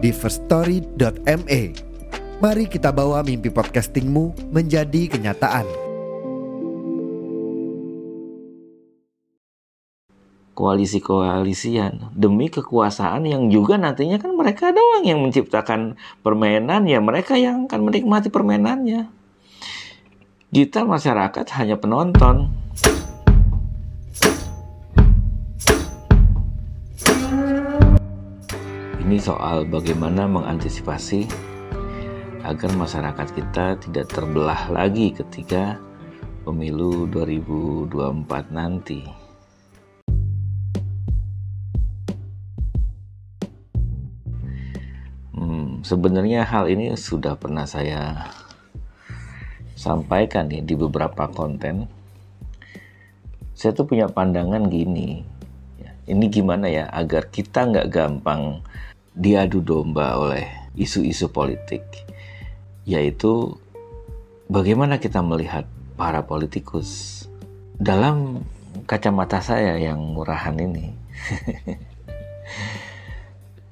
di firststory.me. Mari kita bawa mimpi podcastingmu menjadi kenyataan. koalisi-koalisian demi kekuasaan yang juga nantinya kan mereka doang yang menciptakan permainan ya mereka yang akan menikmati permainannya kita masyarakat hanya penonton ini soal bagaimana mengantisipasi agar masyarakat kita tidak terbelah lagi ketika pemilu 2024 nanti. Hmm, sebenarnya hal ini sudah pernah saya sampaikan nih di beberapa konten. Saya tuh punya pandangan gini, ya, ini gimana ya agar kita nggak gampang diadu domba oleh isu-isu politik, yaitu bagaimana kita melihat para politikus dalam kacamata saya yang murahan ini.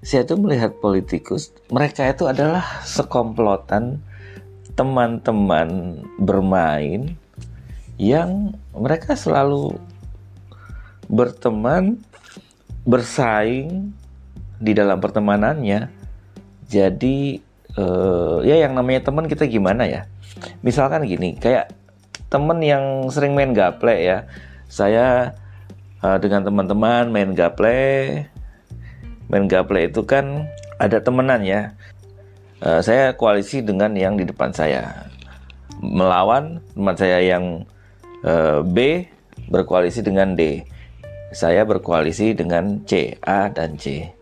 saya tuh melihat politikus, mereka itu adalah sekomplotan teman-teman bermain yang mereka selalu berteman, bersaing di dalam pertemanannya. Jadi uh, ya yang namanya teman kita gimana ya? Misalkan gini, kayak temen yang sering main gaple ya. Saya uh, dengan teman-teman main gaple. Main gaple itu kan ada temenan ya. Uh, saya koalisi dengan yang di depan saya. Melawan teman saya yang uh, B berkoalisi dengan D. Saya berkoalisi dengan C, A dan C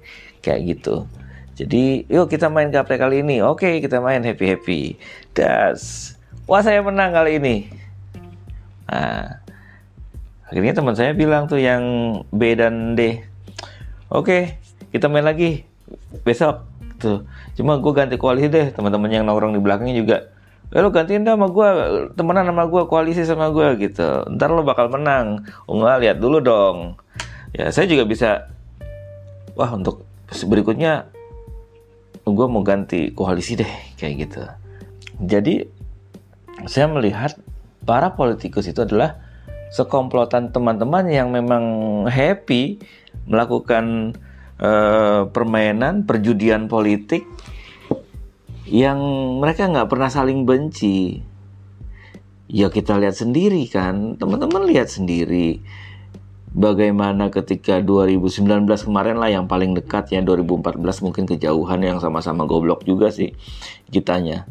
kayak gitu. Jadi yuk kita main gaple kali ini. Oke kita main happy happy. Das. Wah saya menang kali ini. Nah, akhirnya teman saya bilang tuh yang B dan D. Oke kita main lagi besok. Tuh. Cuma gue ganti koalisi deh. Teman-teman yang nongkrong di belakangnya juga. Eh lo gantiin dah sama gue, temenan sama gue, koalisi sama gue gitu. Ntar lo bakal menang. Oh enggak, lihat dulu dong. Ya saya juga bisa. Wah untuk berikutnya gue mau ganti koalisi deh kayak gitu. Jadi saya melihat para politikus itu adalah sekomplotan teman-teman yang memang happy melakukan uh, permainan perjudian politik yang mereka nggak pernah saling benci. Ya kita lihat sendiri kan. Teman-teman lihat sendiri bagaimana ketika 2019 kemarin lah yang paling dekat ya 2014 mungkin kejauhan yang sama-sama goblok juga sih kitanya.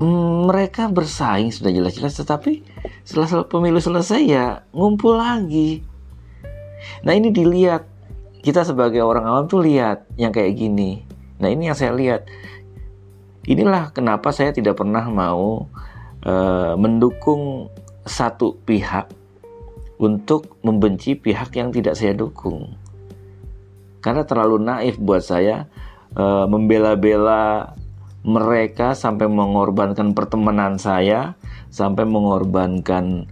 Hmm, mereka bersaing sudah jelas-jelas tetapi setelah pemilu selesai ya ngumpul lagi. Nah ini dilihat. Kita sebagai orang awam tuh lihat yang kayak gini. Nah ini yang saya lihat. Inilah kenapa saya tidak pernah mau uh, mendukung satu pihak untuk membenci pihak yang tidak saya dukung. Karena terlalu naif buat saya e, membela-bela mereka sampai mengorbankan pertemanan saya, sampai mengorbankan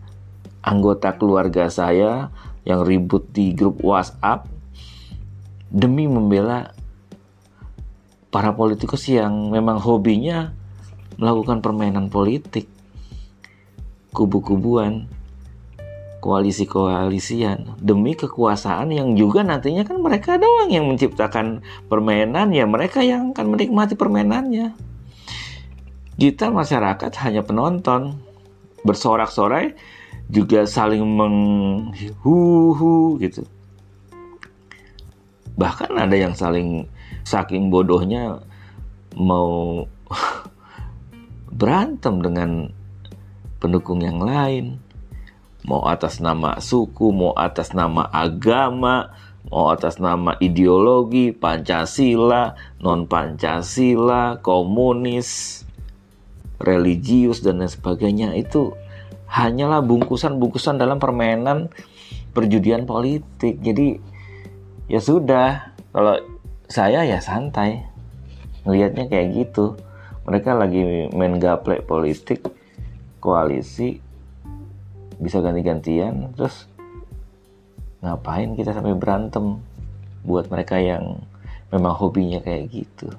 anggota keluarga saya yang ribut di grup WhatsApp demi membela para politikus yang memang hobinya melakukan permainan politik kubu-kubuan koalisi-koalisian. Demi kekuasaan yang juga nantinya kan mereka doang yang menciptakan permainan ya mereka yang akan menikmati permainannya. Kita masyarakat hanya penonton. Bersorak-sorai juga saling menghuhu gitu. Bahkan ada yang saling saking bodohnya mau berantem dengan pendukung yang lain mau atas nama suku, mau atas nama agama, mau atas nama ideologi, Pancasila, non-Pancasila, komunis, religius, dan lain sebagainya itu hanyalah bungkusan-bungkusan dalam permainan perjudian politik. Jadi ya sudah, kalau saya ya santai, ngelihatnya kayak gitu. Mereka lagi main gaplek politik, koalisi, bisa ganti-gantian, terus ngapain kita sampai berantem buat mereka yang memang hobinya kayak gitu.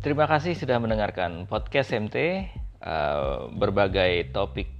Terima kasih sudah mendengarkan podcast MT. Uh, eh, berbagai topik